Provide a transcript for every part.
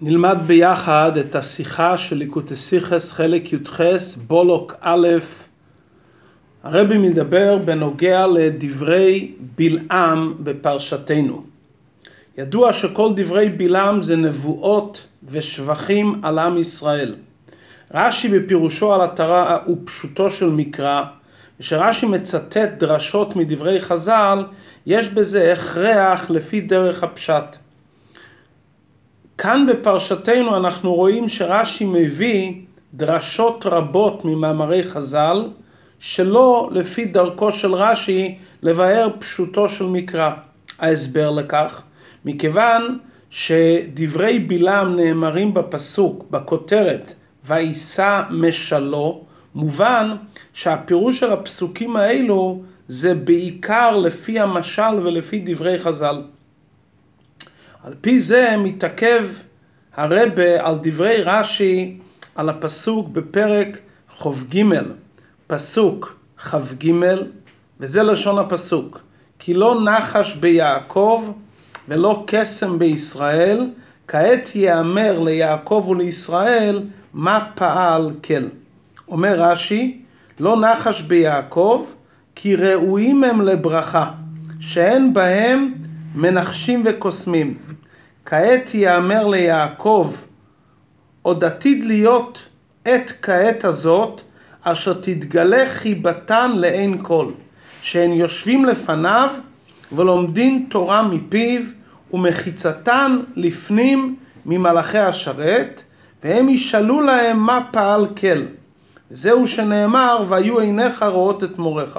נלמד ביחד את השיחה של ליקוטסיכס חלק י"ח בולוק א', הרבי מדבר בנוגע לדברי בלעם בפרשתנו. ידוע שכל דברי בלעם זה נבואות ושבחים על עם ישראל. רש"י בפירושו על התרה ופשוטו של מקרא, כשרש"י מצטט דרשות מדברי חז"ל, יש בזה הכרח לפי דרך הפשט. כאן בפרשתנו אנחנו רואים שרש"י מביא דרשות רבות ממאמרי חז"ל, שלא לפי דרכו של רש"י לבאר פשוטו של מקרא. ההסבר לכך, מכיוון שדברי בלעם נאמרים בפסוק, בכותרת, ויישא משלו, מובן שהפירוש של הפסוקים האלו זה בעיקר לפי המשל ולפי דברי חז"ל. על פי זה מתעכב הרבה על דברי רש"י על הפסוק בפרק ח"ג, פסוק כ"ג, וזה לשון הפסוק, כי לא נחש ביעקב ולא קסם בישראל, כעת יאמר ליעקב ולישראל מה פעל כל. אומר רש"י, לא נחש ביעקב, כי ראויים הם לברכה, שאין בהם מנחשים וקוסמים. כעת יאמר ליעקב, עוד עתיד להיות עת כעת הזאת, אשר תתגלה חיבתן לעין כל, שהן יושבים לפניו ולומדים תורה מפיו, ומחיצתן לפנים ממלאכי השרת, והם ישאלו להם מה פעל כל. זהו שנאמר, והיו עיניך רואות את מורך.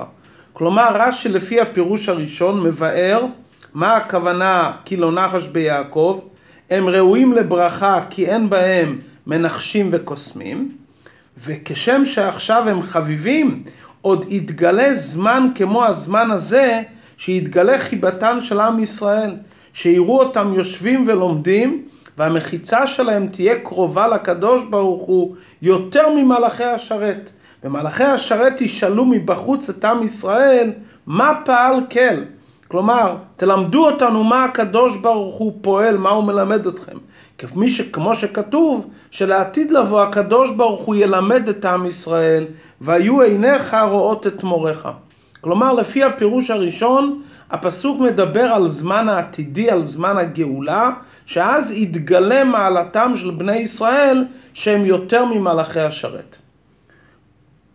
כלומר, רש"י לפי הפירוש הראשון מבאר מה הכוונה כי לא נחש ביעקב? הם ראויים לברכה כי אין בהם מנחשים וקוסמים, וכשם שעכשיו הם חביבים, עוד יתגלה זמן כמו הזמן הזה, שיתגלה חיבתן של עם ישראל, שיראו אותם יושבים ולומדים, והמחיצה שלהם תהיה קרובה לקדוש ברוך הוא יותר ממלאכי השרת. ומלאכי השרת ישאלו מבחוץ את עם ישראל, מה פעל כל? כלומר, תלמדו אותנו מה הקדוש ברוך הוא פועל, מה הוא מלמד אתכם. כמי ש, כמו שכתוב, שלעתיד לבוא הקדוש ברוך הוא ילמד את עם ישראל, והיו עיניך רואות את מורך. כלומר, לפי הפירוש הראשון, הפסוק מדבר על זמן העתידי, על זמן הגאולה, שאז יתגלה מעלתם של בני ישראל שהם יותר ממלאכי השרת.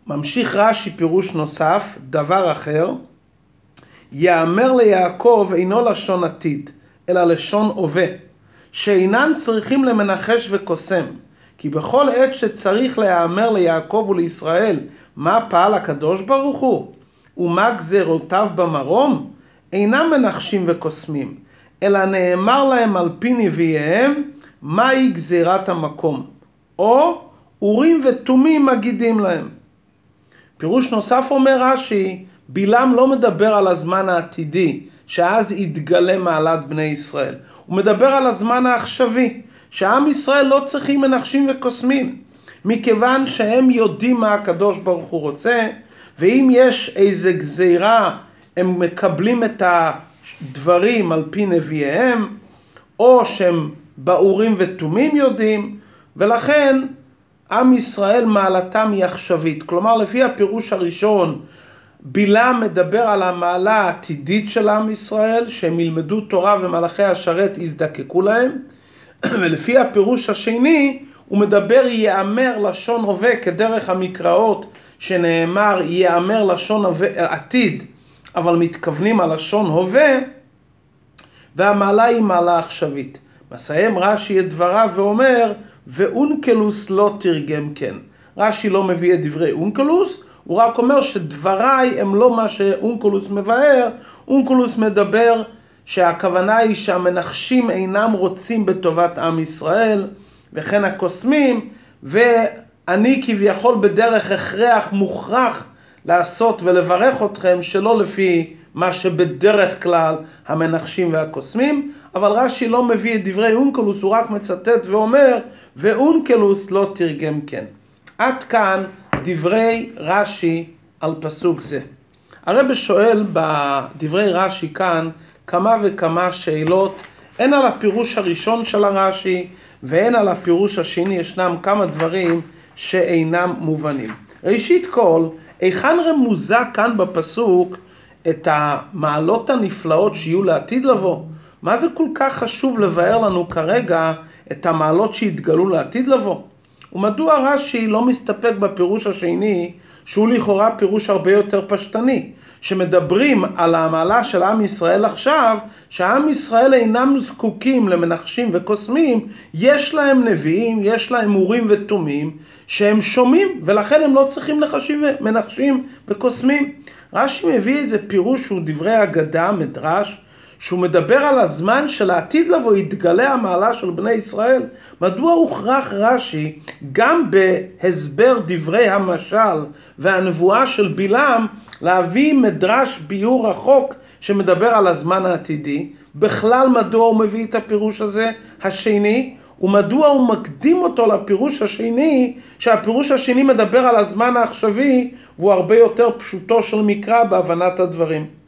ממשיך רש"י פירוש נוסף, דבר אחר, יאמר ליעקב אינו לשון עתיד, אלא לשון הווה, שאינן צריכים למנחש וקוסם, כי בכל עת שצריך להיאמר ליעקב ולישראל מה פעל הקדוש ברוך הוא, ומה גזרותיו במרום, אינם מנחשים וקוסמים, אלא נאמר להם על פי נביאיהם מהי גזירת המקום, או אורים ותומים מגידים להם. פירוש נוסף אומר רש"י, בלעם לא מדבר על הזמן העתידי, שאז יתגלה מעלת בני ישראל. הוא מדבר על הזמן העכשווי, שעם ישראל לא צריכים מנחשים וקוסמים, מכיוון שהם יודעים מה הקדוש ברוך הוא רוצה, ואם יש איזה גזירה, הם מקבלים את הדברים על פי נביאיהם, או שהם באורים ותומים יודעים, ולכן עם ישראל מעלתם היא עכשווית. כלומר, לפי הפירוש הראשון, בלעם מדבר על המעלה העתידית של עם ישראל, שהם ילמדו תורה ומלאכי השרת יזדקקו להם, ולפי הפירוש השני, הוא מדבר יאמר לשון הווה כדרך המקראות שנאמר יאמר לשון הווה עתיד, אבל מתכוונים על לשון הווה, והמעלה היא מעלה עכשווית. מסיים רש"י את דבריו ואומר, ואונקלוס לא תרגם כן. רש"י לא מביא את דברי אונקלוס, הוא רק אומר שדבריי הם לא מה שאונקלוס מבאר, אונקלוס מדבר שהכוונה היא שהמנחשים אינם רוצים בטובת עם ישראל, וכן הקוסמים, ואני כביכול בדרך הכרח מוכרח לעשות ולברך אתכם שלא לפי מה שבדרך כלל המנחשים והקוסמים, אבל רש"י לא מביא את דברי אונקלוס, הוא רק מצטט ואומר, ואונקלוס לא תרגם כן. עד כאן דברי רש"י על פסוק זה. הרב שואל בדברי רש"י כאן כמה וכמה שאלות הן על הפירוש הראשון של הרש"י והן על הפירוש השני ישנם כמה דברים שאינם מובנים. ראשית כל, היכן רמוזה כאן בפסוק את המעלות הנפלאות שיהיו לעתיד לבוא? מה זה כל כך חשוב לבאר לנו כרגע את המעלות שהתגלו לעתיד לבוא? ומדוע רש"י לא מסתפק בפירוש השני, שהוא לכאורה פירוש הרבה יותר פשטני, שמדברים על המעלה של עם ישראל עכשיו, שעם ישראל אינם זקוקים למנחשים וקוסמים, יש להם נביאים, יש להם אורים ותומים, שהם שומעים, ולכן הם לא צריכים לחשים, מנחשים וקוסמים. רש"י מביא איזה פירוש שהוא דברי אגדה, מדרש, שהוא מדבר על הזמן של העתיד לבוא, יתגלה המעלה של בני ישראל. מדוע הוכרח רש"י, גם בהסבר דברי המשל והנבואה של בלעם, להביא מדרש ביור רחוק שמדבר על הזמן העתידי? בכלל מדוע הוא מביא את הפירוש הזה השני? ומדוע הוא מקדים אותו לפירוש השני, שהפירוש השני מדבר על הזמן העכשווי, והוא הרבה יותר פשוטו של מקרא בהבנת הדברים.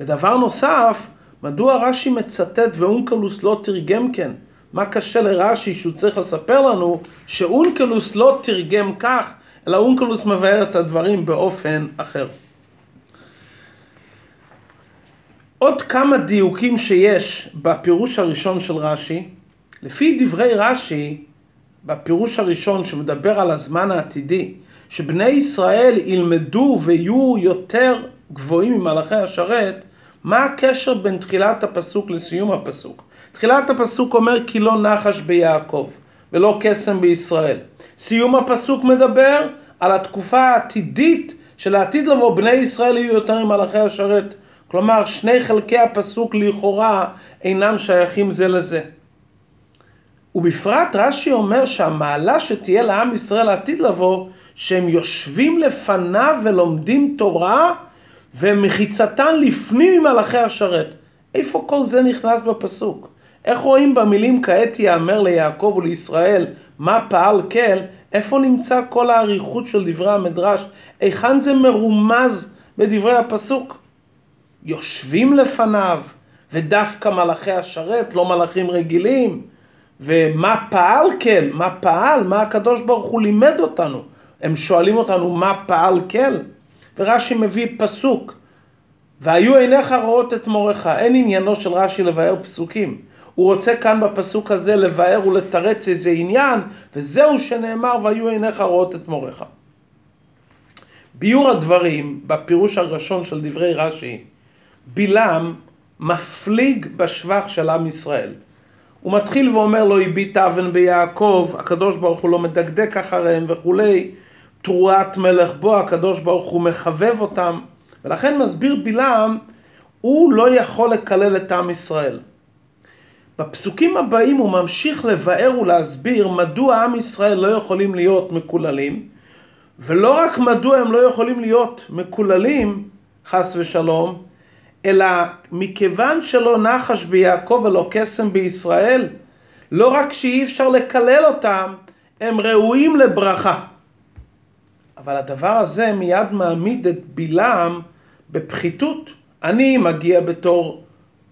ודבר נוסף, מדוע רש"י מצטט ואונקלוס לא תרגם כן? מה קשה לרש"י שהוא צריך לספר לנו שאונקלוס לא תרגם כך, אלא אונקלוס מבאר את הדברים באופן אחר. עוד כמה דיוקים שיש בפירוש הראשון של רש"י, לפי דברי רש"י, בפירוש הראשון שמדבר על הזמן העתידי, שבני ישראל ילמדו ויהיו יותר גבוהים ממלאכי השרת, מה הקשר בין תחילת הפסוק לסיום הפסוק? תחילת הפסוק אומר כי לא נחש ביעקב ולא קסם בישראל. סיום הפסוק מדבר על התקופה העתידית של העתיד לבוא בני ישראל יהיו יותר ממלאכי השרת. כלומר שני חלקי הפסוק לכאורה אינם שייכים זה לזה. ובפרט רש"י אומר שהמעלה שתהיה לעם ישראל העתיד לבוא שהם יושבים לפניו ולומדים תורה ומחיצתן לפנים ממלאכי השרת. איפה כל זה נכנס בפסוק? איך רואים במילים כעת יאמר ליעקב ולישראל מה פעל כל? איפה נמצא כל האריכות של דברי המדרש? היכן זה מרומז בדברי הפסוק? יושבים לפניו, ודווקא מלאכי השרת, לא מלאכים רגילים. ומה פעל כל? מה פעל? מה הקדוש ברוך הוא לימד אותנו? הם שואלים אותנו מה פעל כל? ורש"י מביא פסוק, והיו עיניך רואות את מורך. אין עניינו של רש"י לבאר פסוקים. הוא רוצה כאן בפסוק הזה לבאר ולתרץ איזה עניין, וזהו שנאמר והיו עיניך רואות את מורך. ביור הדברים, בפירוש הראשון של דברי רש"י, בלעם מפליג בשבח של עם ישראל. הוא מתחיל ואומר לו הביט אבן ביעקב, הקדוש ברוך הוא לא מדקדק אחריהם וכולי, תרועת מלך בו, הקדוש ברוך הוא מחבב אותם, ולכן מסביר בלעם, הוא לא יכול לקלל את עם ישראל. בפסוקים הבאים הוא ממשיך לבאר ולהסביר מדוע עם ישראל לא יכולים להיות מקוללים, ולא רק מדוע הם לא יכולים להיות מקוללים, חס ושלום, אלא מכיוון שלא נחש ביעקב ולא קסם בישראל, לא רק שאי אפשר לקלל אותם, הם ראויים לברכה. אבל הדבר הזה מיד מעמיד את בלעם בפחיתות. אני מגיע בתור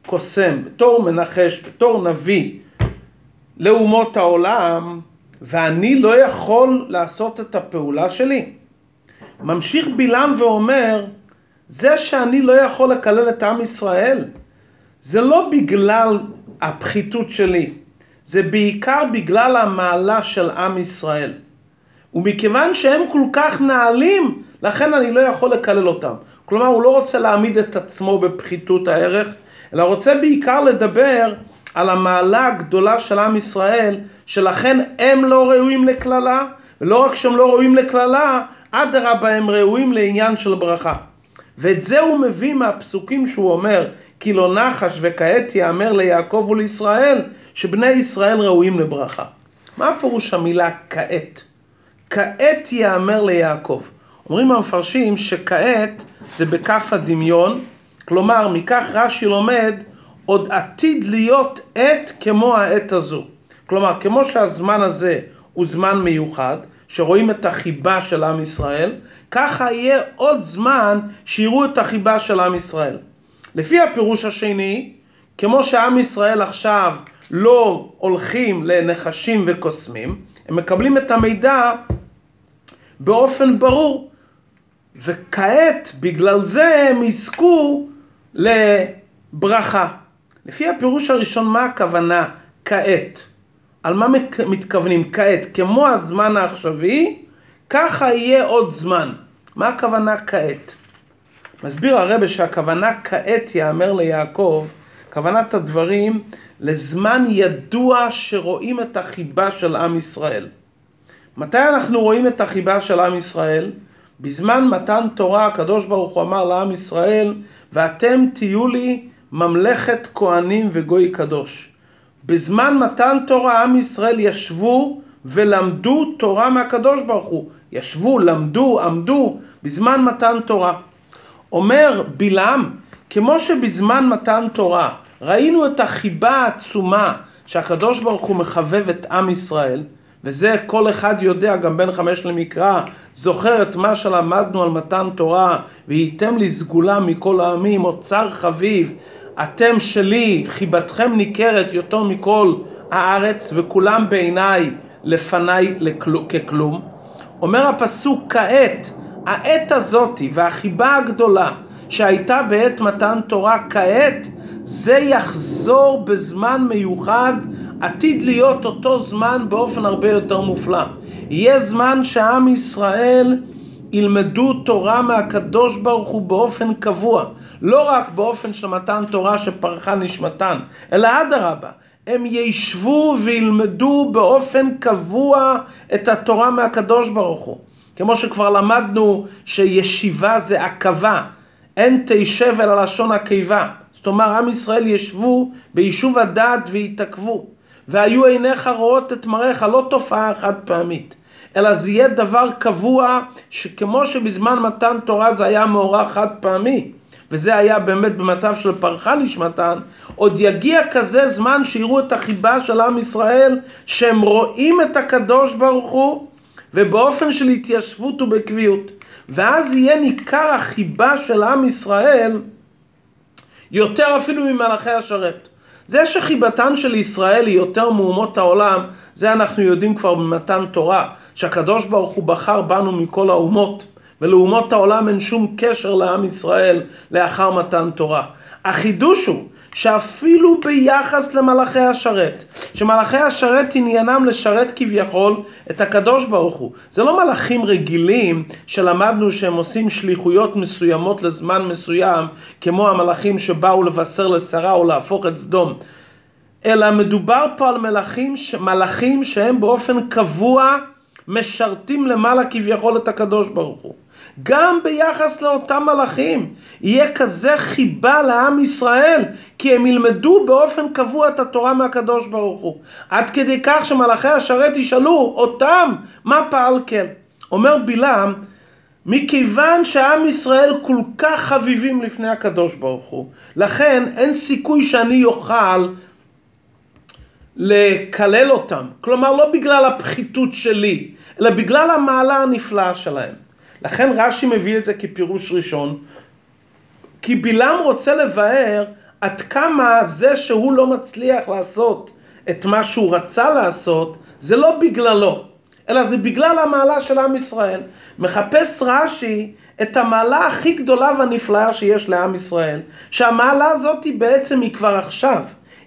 קוסם, בתור מנחש, בתור נביא לאומות העולם, ואני לא יכול לעשות את הפעולה שלי. ממשיך בלעם ואומר, זה שאני לא יכול לקלל את עם ישראל, זה לא בגלל הפחיתות שלי, זה בעיקר בגלל המעלה של עם ישראל. ומכיוון שהם כל כך נעלים, לכן אני לא יכול לקלל אותם. כלומר, הוא לא רוצה להעמיד את עצמו בפחיתות הערך, אלא רוצה בעיקר לדבר על המעלה הגדולה של עם ישראל, שלכן הם לא ראויים לקללה, ולא רק שהם לא ראויים לקללה, אדרבה הם ראויים לעניין של ברכה. ואת זה הוא מביא מהפסוקים שהוא אומר, כי לא נחש וכעת יאמר ליעקב ולישראל, שבני ישראל ראויים לברכה. מה פירוש המילה כעת? כעת יאמר ליעקב. אומרים המפרשים שכעת זה בכף הדמיון, כלומר מכך רש"י לומד עוד עתיד להיות עת כמו העת הזו. כלומר כמו שהזמן הזה הוא זמן מיוחד, שרואים את החיבה של עם ישראל, ככה יהיה עוד זמן שיראו את החיבה של עם ישראל. לפי הפירוש השני, כמו שעם ישראל עכשיו לא הולכים לנחשים וקוסמים, הם מקבלים את המידע באופן ברור. וכעת, בגלל זה הם יזכו לברכה. לפי הפירוש הראשון, מה הכוונה כעת? על מה מתכוונים כעת? כמו הזמן העכשווי, ככה יהיה עוד זמן. מה הכוונה כעת? מסביר הרבה שהכוונה כעת יאמר ליעקב, כוונת הדברים לזמן ידוע שרואים את החיבה של עם ישראל. מתי אנחנו רואים את החיבה של עם ישראל? בזמן מתן תורה הקדוש ברוך הוא אמר לעם ישראל ואתם תהיו לי ממלכת כהנים וגוי קדוש. בזמן מתן תורה עם ישראל ישבו ולמדו תורה מהקדוש ברוך הוא. ישבו, למדו, עמדו בזמן מתן תורה. אומר בלעם, כמו שבזמן מתן תורה ראינו את החיבה העצומה שהקדוש ברוך הוא מחבב את עם ישראל, וזה כל אחד יודע, גם בן חמש למקרא, זוכר את מה שלמדנו על מתן תורה, והייתם לי סגולה מכל העמים, אוצר חביב, אתם שלי, חיבתכם ניכרת יותר מכל הארץ, וכולם בעיניי לפניי ככלום. אומר הפסוק כעת, העת הזאתי והחיבה הגדולה שהייתה בעת מתן תורה כעת, זה יחזור בזמן מיוחד, עתיד להיות אותו זמן באופן הרבה יותר מופלא. יהיה זמן שעם ישראל ילמדו תורה מהקדוש ברוך הוא באופן קבוע, לא רק באופן של מתן תורה שפרחה נשמתן, אלא אדרבה, הם ישבו וילמדו באופן קבוע את התורה מהקדוש ברוך הוא. כמו שכבר למדנו שישיבה זה עכבה, אין תשב אלא לשון הקיבה. זאת אומרת, עם ישראל ישבו ביישוב הדעת ויתעכבו. והיו עיניך רואות את מראיך, לא תופעה חד פעמית. אלא זה יהיה דבר קבוע, שכמו שבזמן מתן תורה זה היה מאורע חד פעמי, וזה היה באמת במצב של פרחה נשמתן, עוד יגיע כזה זמן שיראו את החיבה של עם ישראל, שהם רואים את הקדוש ברוך הוא, ובאופן של התיישבות ובקביעות. ואז יהיה ניכר החיבה של עם ישראל יותר אפילו ממלאכי השרת. זה שחיבתן של ישראל היא יותר מאומות העולם, זה אנחנו יודעים כבר במתן תורה, שהקדוש ברוך הוא בחר בנו מכל האומות, ולאומות העולם אין שום קשר לעם ישראל לאחר מתן תורה. החידוש הוא שאפילו ביחס למלאכי השרת, שמלאכי השרת עניינם לשרת כביכול את הקדוש ברוך הוא. זה לא מלאכים רגילים שלמדנו שהם עושים שליחויות מסוימות לזמן מסוים, כמו המלאכים שבאו לבשר לשרה או להפוך את סדום. אלא מדובר פה על מלאכים, מלאכים שהם באופן קבוע משרתים למעלה כביכול את הקדוש ברוך הוא. גם ביחס לאותם מלאכים. יהיה כזה חיבה לעם ישראל כי הם ילמדו באופן קבוע את התורה מהקדוש ברוך הוא. עד כדי כך שמלאכי השרת ישאלו אותם מה פעל כן? אומר בלעם מכיוון שעם ישראל כל כך חביבים לפני הקדוש ברוך הוא לכן אין סיכוי שאני אוכל לקלל אותם. כלומר לא בגלל הפחיתות שלי אלא בגלל המעלה הנפלאה שלהם לכן רש"י מביא את זה כפירוש ראשון, כי בלעם רוצה לבאר עד כמה זה שהוא לא מצליח לעשות את מה שהוא רצה לעשות, זה לא בגללו, אלא זה בגלל המעלה של עם ישראל. מחפש רש"י את המעלה הכי גדולה והנפלאה שיש לעם ישראל, שהמעלה הזאת היא בעצם היא כבר עכשיו,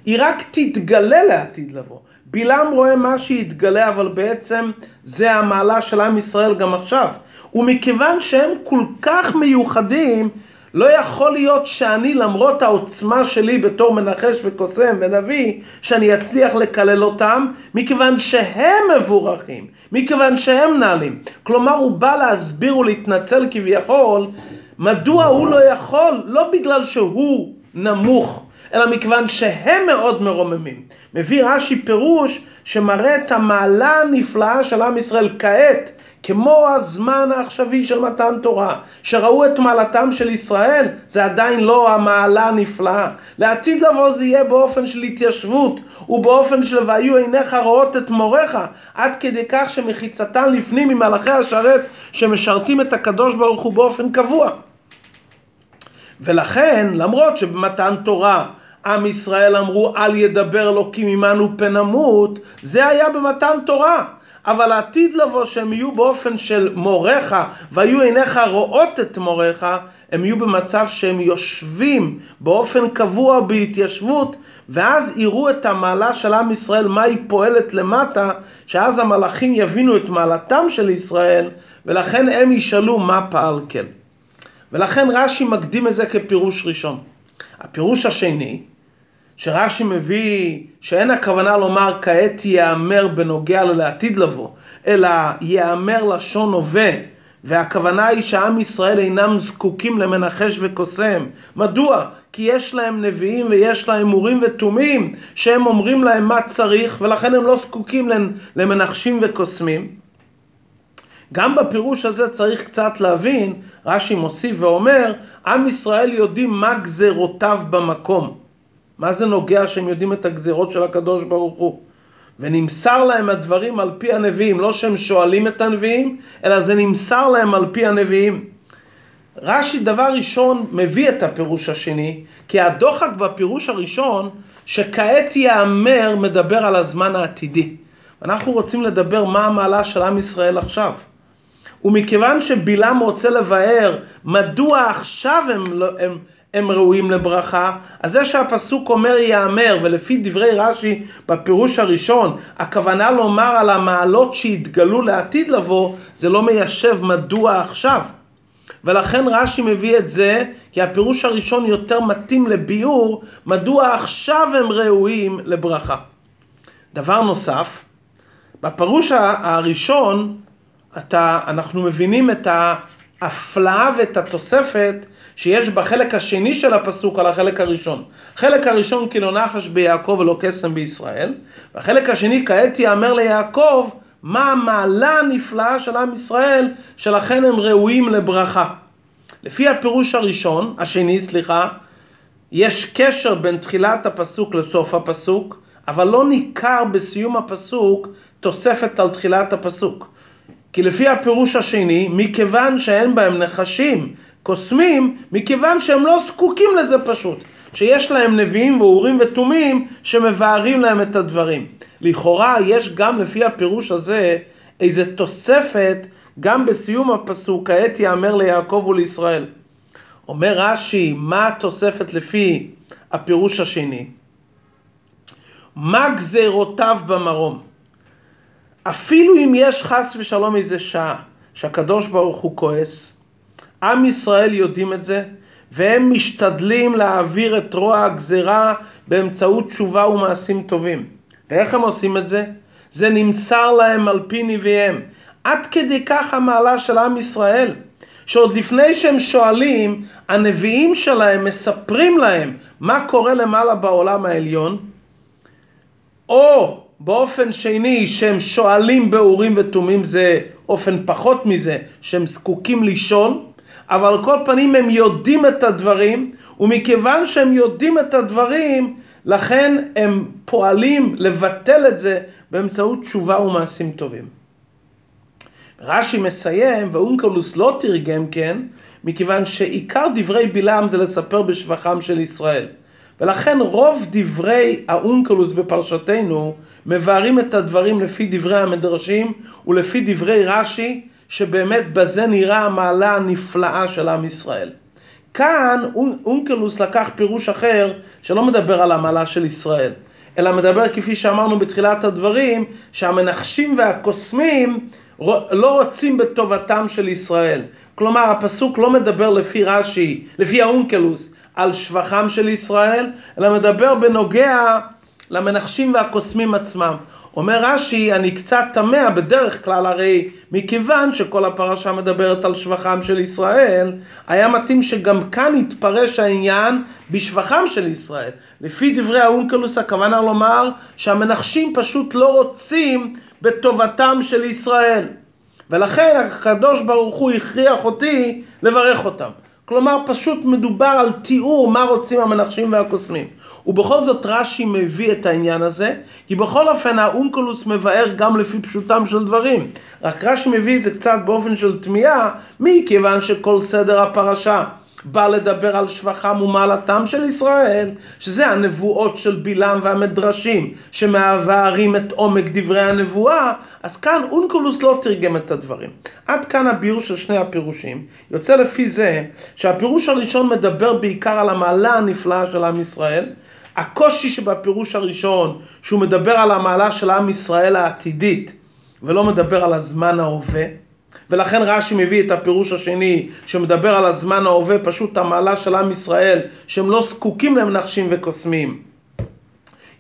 היא רק תתגלה לעתיד לבוא. בלעם רואה מה שהתגלה, אבל בעצם זה המעלה של עם ישראל גם עכשיו. ומכיוון שהם כל כך מיוחדים, לא יכול להיות שאני למרות העוצמה שלי בתור מנחש וקוסם ונביא, שאני אצליח לקלל אותם, מכיוון שהם מבורכים, מכיוון שהם נעלים. כלומר הוא בא להסביר ולהתנצל כביכול, מדוע הוא לא יכול, לא בגלל שהוא נמוך, אלא מכיוון שהם מאוד מרוממים. מביא רש"י פירוש שמראה את המעלה הנפלאה של עם ישראל כעת, כמו הזמן העכשווי של מתן תורה, שראו את מעלתם של ישראל, זה עדיין לא המעלה הנפלאה. לעתיד לבוא זה יהיה באופן של התיישבות, ובאופן של והיו עיניך רואות את מוריך, עד כדי כך שמחיצתן לפנים ממלאכי השרת, שמשרתים את הקדוש ברוך הוא באופן קבוע. ולכן, למרות שבמתן תורה עם ישראל אמרו אל ידבר אלוקים עמנו פן נמות, זה היה במתן תורה. אבל העתיד לבוא שהם יהיו באופן של מוריך והיו עיניך רואות את מוריך, הם יהיו במצב שהם יושבים באופן קבוע בהתיישבות ואז יראו את המעלה של עם ישראל, מה היא פועלת למטה, שאז המלאכים יבינו את מעלתם של ישראל ולכן הם ישאלו מה פעל כן. ולכן רש"י מקדים את זה כפירוש ראשון. הפירוש השני, שרש"י מביא שאין הכוונה לומר כעת ייאמר בנוגע לו לעתיד לבוא, אלא ייאמר לשון הווה, והכוונה היא שעם ישראל אינם זקוקים למנחש וקוסם. מדוע? כי יש להם נביאים ויש להם אורים ותומים שהם אומרים להם מה צריך ולכן הם לא זקוקים למנחשים וקוסמים. גם בפירוש הזה צריך קצת להבין, רש"י מוסיף ואומר, עם ישראל יודעים מה גזרותיו במקום. מה זה נוגע שהם יודעים את הגזירות של הקדוש ברוך הוא? ונמסר להם הדברים על פי הנביאים, לא שהם שואלים את הנביאים, אלא זה נמסר להם על פי הנביאים. רש"י דבר ראשון מביא את הפירוש השני, כי הדוחק בפירוש הראשון, שכעת ייאמר מדבר על הזמן העתידי. אנחנו רוצים לדבר מה המעלה של עם ישראל עכשיו. ומכיוון שבלעם רוצה לבאר מדוע עכשיו הם, לא, הם, הם ראויים לברכה, אז זה שהפסוק אומר ייאמר, ולפי דברי רש"י בפירוש הראשון, הכוונה לומר על המעלות שהתגלו לעתיד לבוא, זה לא מיישב מדוע עכשיו. ולכן רש"י מביא את זה, כי הפירוש הראשון יותר מתאים לביאור, מדוע עכשיו הם ראויים לברכה. דבר נוסף, בפירוש הראשון, אתה, אנחנו מבינים את ההפלאה ואת התוספת שיש בחלק השני של הפסוק על החלק הראשון. חלק הראשון כי לא נחש ביעקב ולא קסם בישראל, והחלק השני כעת יאמר ליעקב מה המעלה הנפלאה של עם ישראל, שלכן הם ראויים לברכה. לפי הפירוש הראשון, השני סליחה, יש קשר בין תחילת הפסוק לסוף הפסוק, אבל לא ניכר בסיום הפסוק תוספת על תחילת הפסוק. כי לפי הפירוש השני, מכיוון שאין בהם נחשים קוסמים, מכיוון שהם לא זקוקים לזה פשוט. שיש להם נביאים ואורים ותומים שמבארים להם את הדברים. לכאורה יש גם לפי הפירוש הזה איזה תוספת גם בסיום הפסוק, כעת יאמר ליעקב ולישראל. אומר רש"י, מה התוספת לפי הפירוש השני? מה גזירותיו במרום? אפילו אם יש חס ושלום איזה שעה שהקדוש ברוך הוא כועס, עם ישראל יודעים את זה, והם משתדלים להעביר את רוע הגזרה באמצעות תשובה ומעשים טובים. ואיך הם עושים את זה? זה נמסר להם על פי נביאיהם. עד כדי כך המעלה של עם ישראל, שעוד לפני שהם שואלים, הנביאים שלהם מספרים להם מה קורה למעלה בעולם העליון, או באופן שני שהם שואלים באורים ותומים זה אופן פחות מזה, שהם זקוקים לישון, אבל על כל פנים הם יודעים את הדברים, ומכיוון שהם יודעים את הדברים, לכן הם פועלים לבטל את זה באמצעות תשובה ומעשים טובים. רש"י מסיים, ואונקלוס לא תרגם כן, מכיוון שעיקר דברי בלעם זה לספר בשבחם של ישראל. ולכן רוב דברי האונקלוס בפרשתנו מבארים את הדברים לפי דברי המדרשים ולפי דברי רש"י שבאמת בזה נראה המעלה הנפלאה של עם ישראל. כאן אונקלוס לקח פירוש אחר שלא מדבר על המעלה של ישראל, אלא מדבר כפי שאמרנו בתחילת הדברים, שהמנחשים והקוסמים לא רוצים בטובתם של ישראל. כלומר הפסוק לא מדבר לפי רש"י, לפי האונקלוס, על שבחם של ישראל, אלא מדבר בנוגע למנחשים והקוסמים עצמם. אומר רש"י, אני קצת תמה בדרך כלל הרי מכיוון שכל הפרשה מדברת על שבחם של ישראל, היה מתאים שגם כאן יתפרש העניין בשבחם של ישראל. לפי דברי האונקלוס הכוונה לומר שהמנחשים פשוט לא רוצים בטובתם של ישראל. ולכן הקדוש ברוך הוא הכריח אותי לברך אותם. כלומר פשוט מדובר על תיאור מה רוצים המנחשים והקוסמים. ובכל זאת רש"י מביא את העניין הזה, כי בכל אופן האונקולוס מבאר גם לפי פשוטם של דברים. רק רש"י מביא את זה קצת באופן של תמיהה, מכיוון שכל סדר הפרשה בא לדבר על שבחם ומעלתם של ישראל, שזה הנבואות של בלעם והמדרשים, שמעברים את עומק דברי הנבואה, אז כאן אונקולוס לא תרגם את הדברים. עד כאן הביור של שני הפירושים. יוצא לפי זה שהפירוש הראשון מדבר בעיקר על המעלה הנפלאה של עם ישראל, הקושי שבפירוש הראשון, שהוא מדבר על המעלה של עם ישראל העתידית, ולא מדבר על הזמן ההווה, ולכן רש"י מביא את הפירוש השני שמדבר על הזמן ההווה, פשוט המעלה של עם ישראל, שהם לא זקוקים למנחשים וקוסמים,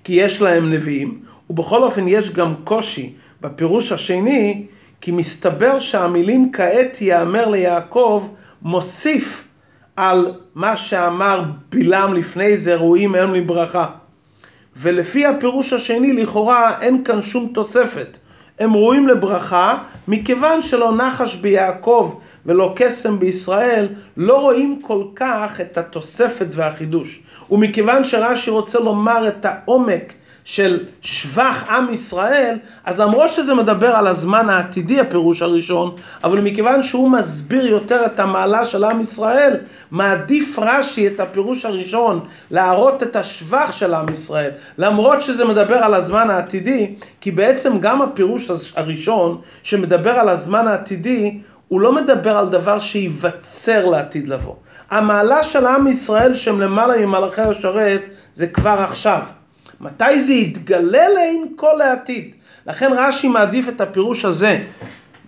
כי יש להם נביאים, ובכל אופן יש גם קושי בפירוש השני, כי מסתבר שהמילים כעת יאמר ליעקב מוסיף על מה שאמר בלעם לפני זה, ראויים הם לברכה. ולפי הפירוש השני, לכאורה אין כאן שום תוספת. הם ראויים לברכה, מכיוון שלא נחש ביעקב ולא קסם בישראל, לא רואים כל כך את התוספת והחידוש. ומכיוון שרש"י רוצה לומר את העומק של שבח עם ישראל, אז למרות שזה מדבר על הזמן העתידי הפירוש הראשון, אבל מכיוון שהוא מסביר יותר את המעלה של עם ישראל, מעדיף רש"י את הפירוש הראשון להראות את השבח של עם ישראל, למרות שזה מדבר על הזמן העתידי, כי בעצם גם הפירוש הראשון שמדבר על הזמן העתידי, הוא לא מדבר על דבר שייווצר לעתיד לבוא. המעלה של עם ישראל שהם למעלה ממלאכי השרת זה כבר עכשיו. מתי זה יתגלה לעין כל העתיד. לכן רש"י מעדיף את הפירוש הזה.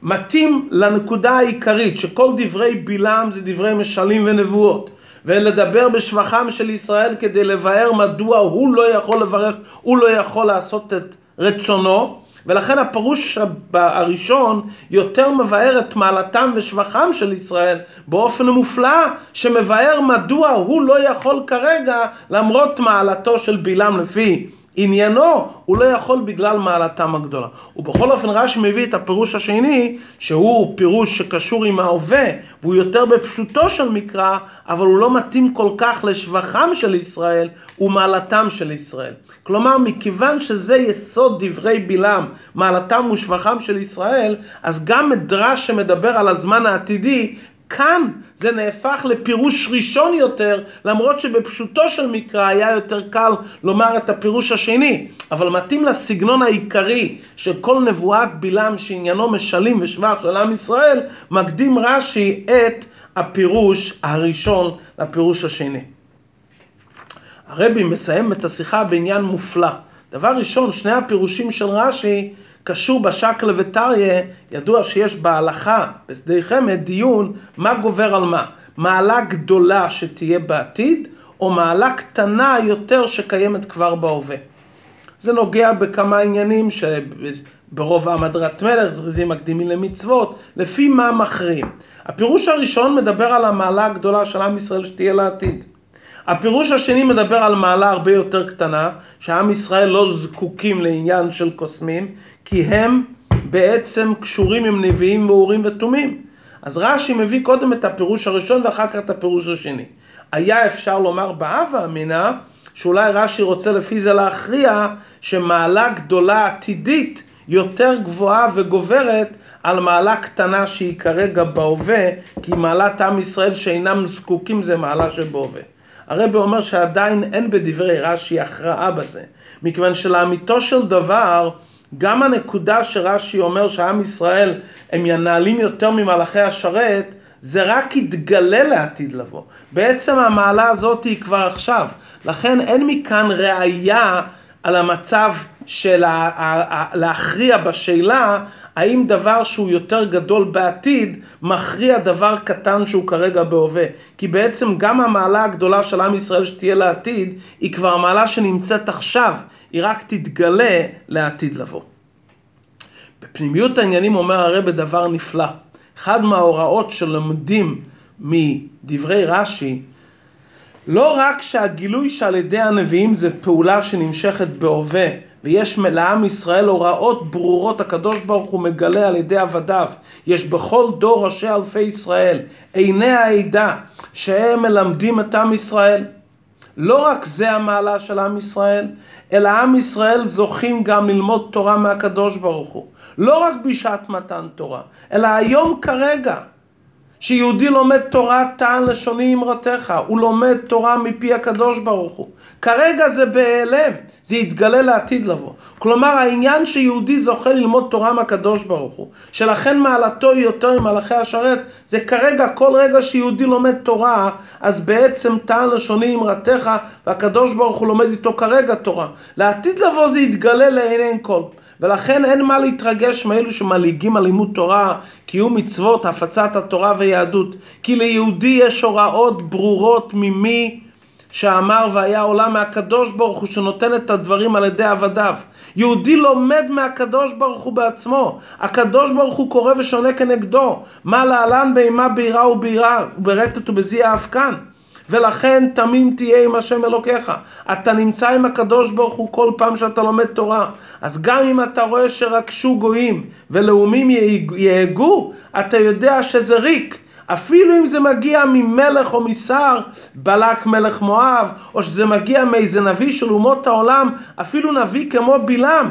מתאים לנקודה העיקרית, שכל דברי בלעם זה דברי משלים ונבואות. ולדבר בשבחם של ישראל כדי לבאר מדוע הוא לא יכול לברך, הוא לא יכול לעשות את רצונו. ולכן הפירוש הראשון יותר מבאר את מעלתם ושבחם של ישראל באופן מופלא, שמבאר מדוע הוא לא יכול כרגע למרות מעלתו של בלעם לפי עניינו, הוא לא יכול בגלל מעלתם הגדולה. ובכל אופן רש"י מביא את הפירוש השני, שהוא פירוש שקשור עם ההווה, והוא יותר בפשוטו של מקרא, אבל הוא לא מתאים כל כך לשבחם של ישראל ומעלתם של ישראל. כלומר, מכיוון שזה יסוד דברי בלעם, מעלתם ושבחם של ישראל, אז גם מדרש שמדבר על הזמן העתידי, כאן זה נהפך לפירוש ראשון יותר, למרות שבפשוטו של מקרא היה יותר קל לומר את הפירוש השני, אבל מתאים לסגנון העיקרי של כל נבואת בלעם שעניינו משלים ושבח של עם ישראל, מקדים רש"י את הפירוש הראשון לפירוש השני. הרבי מסיים את השיחה בעניין מופלא. דבר ראשון, שני הפירושים של רש"י קשור בשקלא וטריא, ידוע שיש בהלכה, בשדה חמד, דיון מה גובר על מה. מעלה גדולה שתהיה בעתיד, או מעלה קטנה יותר שקיימת כבר בהווה. זה נוגע בכמה עניינים שברוב העמדרת מלך, זריזים מקדימים למצוות, לפי מה מכריעים. הפירוש הראשון מדבר על המעלה הגדולה של עם ישראל שתהיה לעתיד. הפירוש השני מדבר על מעלה הרבה יותר קטנה, שעם ישראל לא זקוקים לעניין של קוסמים, כי הם בעצם קשורים עם נביאים מאורים ותומים. אז רש"י מביא קודם את הפירוש הראשון ואחר כך את הפירוש השני. היה אפשר לומר באב אמינא, שאולי רש"י רוצה לפי זה להכריע שמעלה גדולה עתידית יותר גבוהה וגוברת על מעלה קטנה שהיא כרגע בהווה, כי מעלת עם ישראל שאינם זקוקים זה מעלה שבהווה. הרב אומר שעדיין אין בדברי רש"י הכרעה בזה, מכיוון שלאמיתו של דבר, גם הנקודה שרש"י אומר שעם ישראל הם ינהלים יותר ממלאכי השרת, זה רק יתגלה לעתיד לבוא. בעצם המעלה הזאת היא כבר עכשיו. לכן אין מכאן ראייה על המצב של להכריע בשאלה האם דבר שהוא יותר גדול בעתיד מכריע דבר קטן שהוא כרגע בהווה. כי בעצם גם המעלה הגדולה של עם ישראל שתהיה לעתיד היא כבר מעלה שנמצאת עכשיו, היא רק תתגלה לעתיד לבוא. בפנימיות העניינים אומר הרב דבר נפלא. אחד מההוראות שלומדים מדברי רש"י לא רק שהגילוי שעל ידי הנביאים זה פעולה שנמשכת בהווה ויש לעם ישראל הוראות ברורות הקדוש ברוך הוא מגלה על ידי עבדיו. יש בכל דור ראשי אלפי ישראל עיני העדה שהם מלמדים את עם ישראל. לא רק זה המעלה של עם ישראל אלא עם ישראל זוכים גם ללמוד תורה מהקדוש ברוך הוא. לא רק בשעת מתן תורה אלא היום כרגע שיהודי לומד תורה טען לשוני אמרתך, הוא לומד תורה מפי הקדוש ברוך הוא. כרגע זה בהיעלם, זה יתגלה לעתיד לבוא. כלומר העניין שיהודי זוכה ללמוד תורה מהקדוש ברוך הוא, שלכן מעלתו היא יותר ממלאכי השרת, זה כרגע כל רגע שיהודי לומד תורה, אז בעצם טען לשוני אמרתך, והקדוש ברוך הוא לומד איתו כרגע תורה. לעתיד לבוא זה יתגלה לעיני כל. ולכן אין מה להתרגש מאלו שמלעיגים על לימוד תורה, קיום מצוות, הפצת התורה ויהדות. כי ליהודי יש הוראות ברורות ממי שאמר והיה עולם מהקדוש ברוך הוא שנותן את הדברים על ידי עבדיו. יהודי לומד מהקדוש ברוך הוא בעצמו. הקדוש ברוך הוא קורא ושונה כנגדו. מה להלן בהמה בירה ובירה וברטט ובזיע אבקן. ולכן תמים תהיה עם השם אלוקיך. אתה נמצא עם הקדוש ברוך הוא כל פעם שאתה לומד תורה. אז גם אם אתה רואה שרקשו גויים ולאומים יהגו, אתה יודע שזה ריק. אפילו אם זה מגיע ממלך או משר, בלק מלך מואב, או שזה מגיע מאיזה נביא של אומות העולם, אפילו נביא כמו בלעם.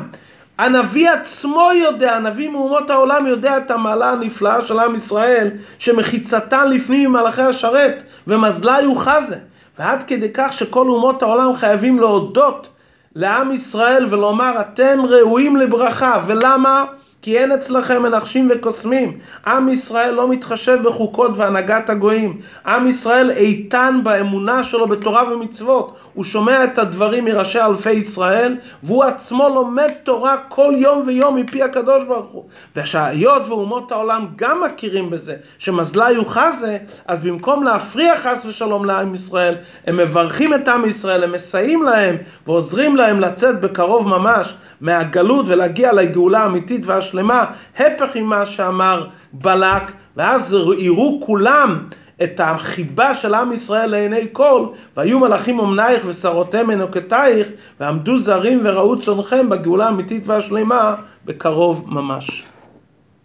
הנביא עצמו יודע, הנביא מאומות העולם יודע את המעלה הנפלאה של עם ישראל, שמחיצתן לפנים ממלאכי השרת, ומזלה יוחזה. ועד כדי כך שכל אומות העולם חייבים להודות לעם ישראל ולומר אתם ראויים לברכה. ולמה? כי אין אצלכם מנחשים וקוסמים. עם ישראל לא מתחשב בחוקות והנהגת הגויים. עם ישראל איתן באמונה שלו בתורה ומצוות. הוא שומע את הדברים מראשי אלפי ישראל, והוא עצמו לומד תורה כל יום ויום מפי הקדוש ברוך הוא. ושהיות ואומות העולם גם מכירים בזה, שמזלה יוחזה, אז במקום להפריע חס ושלום לעם ישראל, הם מברכים את עם ישראל, הם מסייעים להם ועוזרים להם לצאת בקרוב ממש מהגלות ולהגיע לגאולה האמיתית והשלמה, הפך ממה שאמר בלק, ואז יראו כולם את החיבה של עם ישראל לעיני כל, והיו מלאכים אמנייך ושרותיהם מנוקתייך, ועמדו זרים וראו צונכם בגאולה האמיתית והשלמה בקרוב ממש.